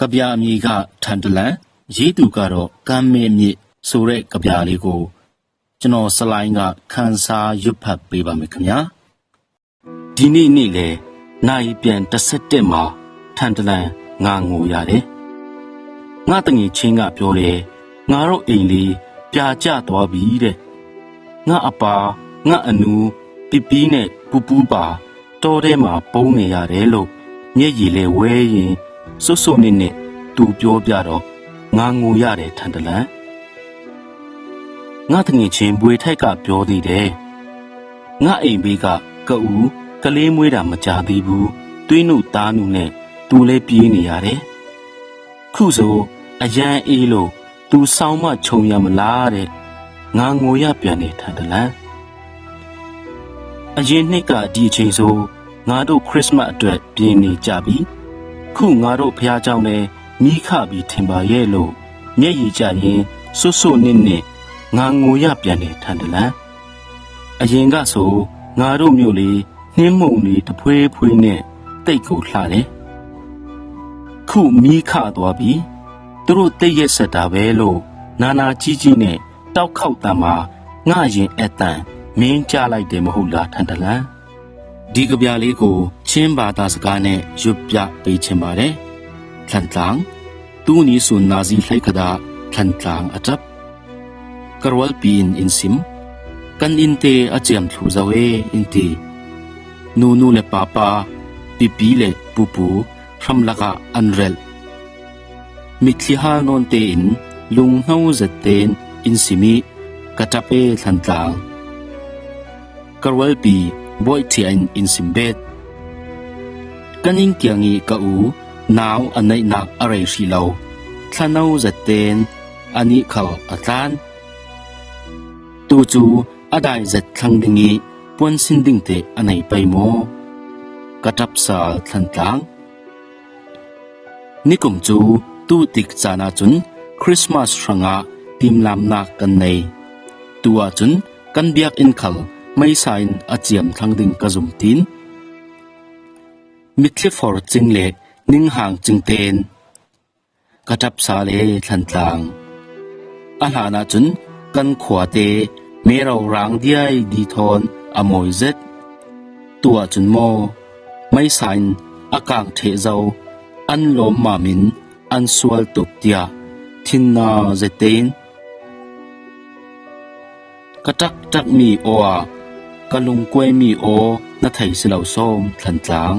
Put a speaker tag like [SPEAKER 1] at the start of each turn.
[SPEAKER 1] ကဗျာအမည်ကထန်တလန်ရေးသူကတော့ကမ်းမဲမြစ်ဆိုတဲ့ကဗျာလေးကို ကျွန်တော်စလိုင်းကခန်းစားရွတ်ဖတ်ပေးပါမယ်ခင်ဗျာဒီနေ့နေ့လေနိုင်ပြန်17မှာထန်တလန်ငါငိုရတယ်ငါတငယ်ချင်းကပြောတယ်ငါတို့အိမ်လေးပြာကျသွားပြီတဲ့ငါအပါငါအနူပီပီနဲ့ပူပူပါ တောထဲမှာပုန်းနေရတယ်လို့မျက်ရည်လဲဝဲရင်စွတ်စွတ်နဲ့နဲ့သူပြောပြတော့ငါငိုရတယ်ထန်တလန်ငါတငယ်ချင်းဘွေထိုက်ကပြောသေးတယ်ငါအိမ်ဘေးကကအူကလေးမွေးတာမကြသေးဘူးသွေးနုသားနုနဲ့သူလဲပြေးနေရတယ်ခုဆိုအရန်အေးလို့သူဆောင်းမခြုံရမလားတဲ့ငါငိုရပြန်နေထန်တလန်အရင်နှစ်ကဒီအချိန်ဆို ငါတို့ခရစ်စမတ်အတွက်ပြင်နေကြပြီခုငါတို့ဖះเจ้าနဲ့မိခပြီးထင်ပါရဲ့လို့မျက်ရည်ကျရင်စွတ်စွတ်နစ်နစ်ငါငိုရပြန်နေထန်တလန်အရင်ကဆိုငါတို့မျိုးလေးနှင်းမုံလေးတဖွေးဖွေးနဲ့တိတ်ကိုလှတယ်ခုမိခသွားပြီသူတို့တိတ်ရက်ဆက်တာပဲလို့နာနာကြီးကြီးနဲ့တောက်ခေါက်တမ်းမှာငါရင်အတန်မင်းကြလိုက်တယ်မဟုတ်လားထန်တလန် ဒီကဗျာလေးကိုချင်းဘာသာစကားနဲ့ရွတ်ပြပေးချင်ပါတယ်ထန်တန်သူနီဆွန်နာဇီလှိုက်ကဒါထန်တန်အတပ်ကရဝလ်ပင်အင်စင်kan inte achiam thu zawe inti nu nu le papa pipi le pupu ramlaka anrel mitli ha non te in lung hau zat ten in simi katape thantlang karwal pi boy thi in in simbet kaning kyangi ka u naw anai nak arai shi lo thanau zat ten ani khal atlan tu chu adai zat thlang dingi pon sin ding te anai pai mo katap sa sal thantlang nikum chu tu tik chana chun christmas ranga tim lam nak kan nei tua chun kan biak in khal ไม่สายอาเจียมทางดิ่งกระจุมทินมิทลิฟอร์จิงเละนิ่งห่างจิงเตนกระจับสาเลทันทางอาหานาจุนกันขวาเตเมเรารางเดียดีทอนอมอยเซตตัวจุนโมไม่สายอากางเทเจ้าอันลมมามินอันสวลตุกเตียทินนาเจเตนกระจักจักมีอวา กะลุงกวยมีโอนะไถสิเหล่าส้มทันจาง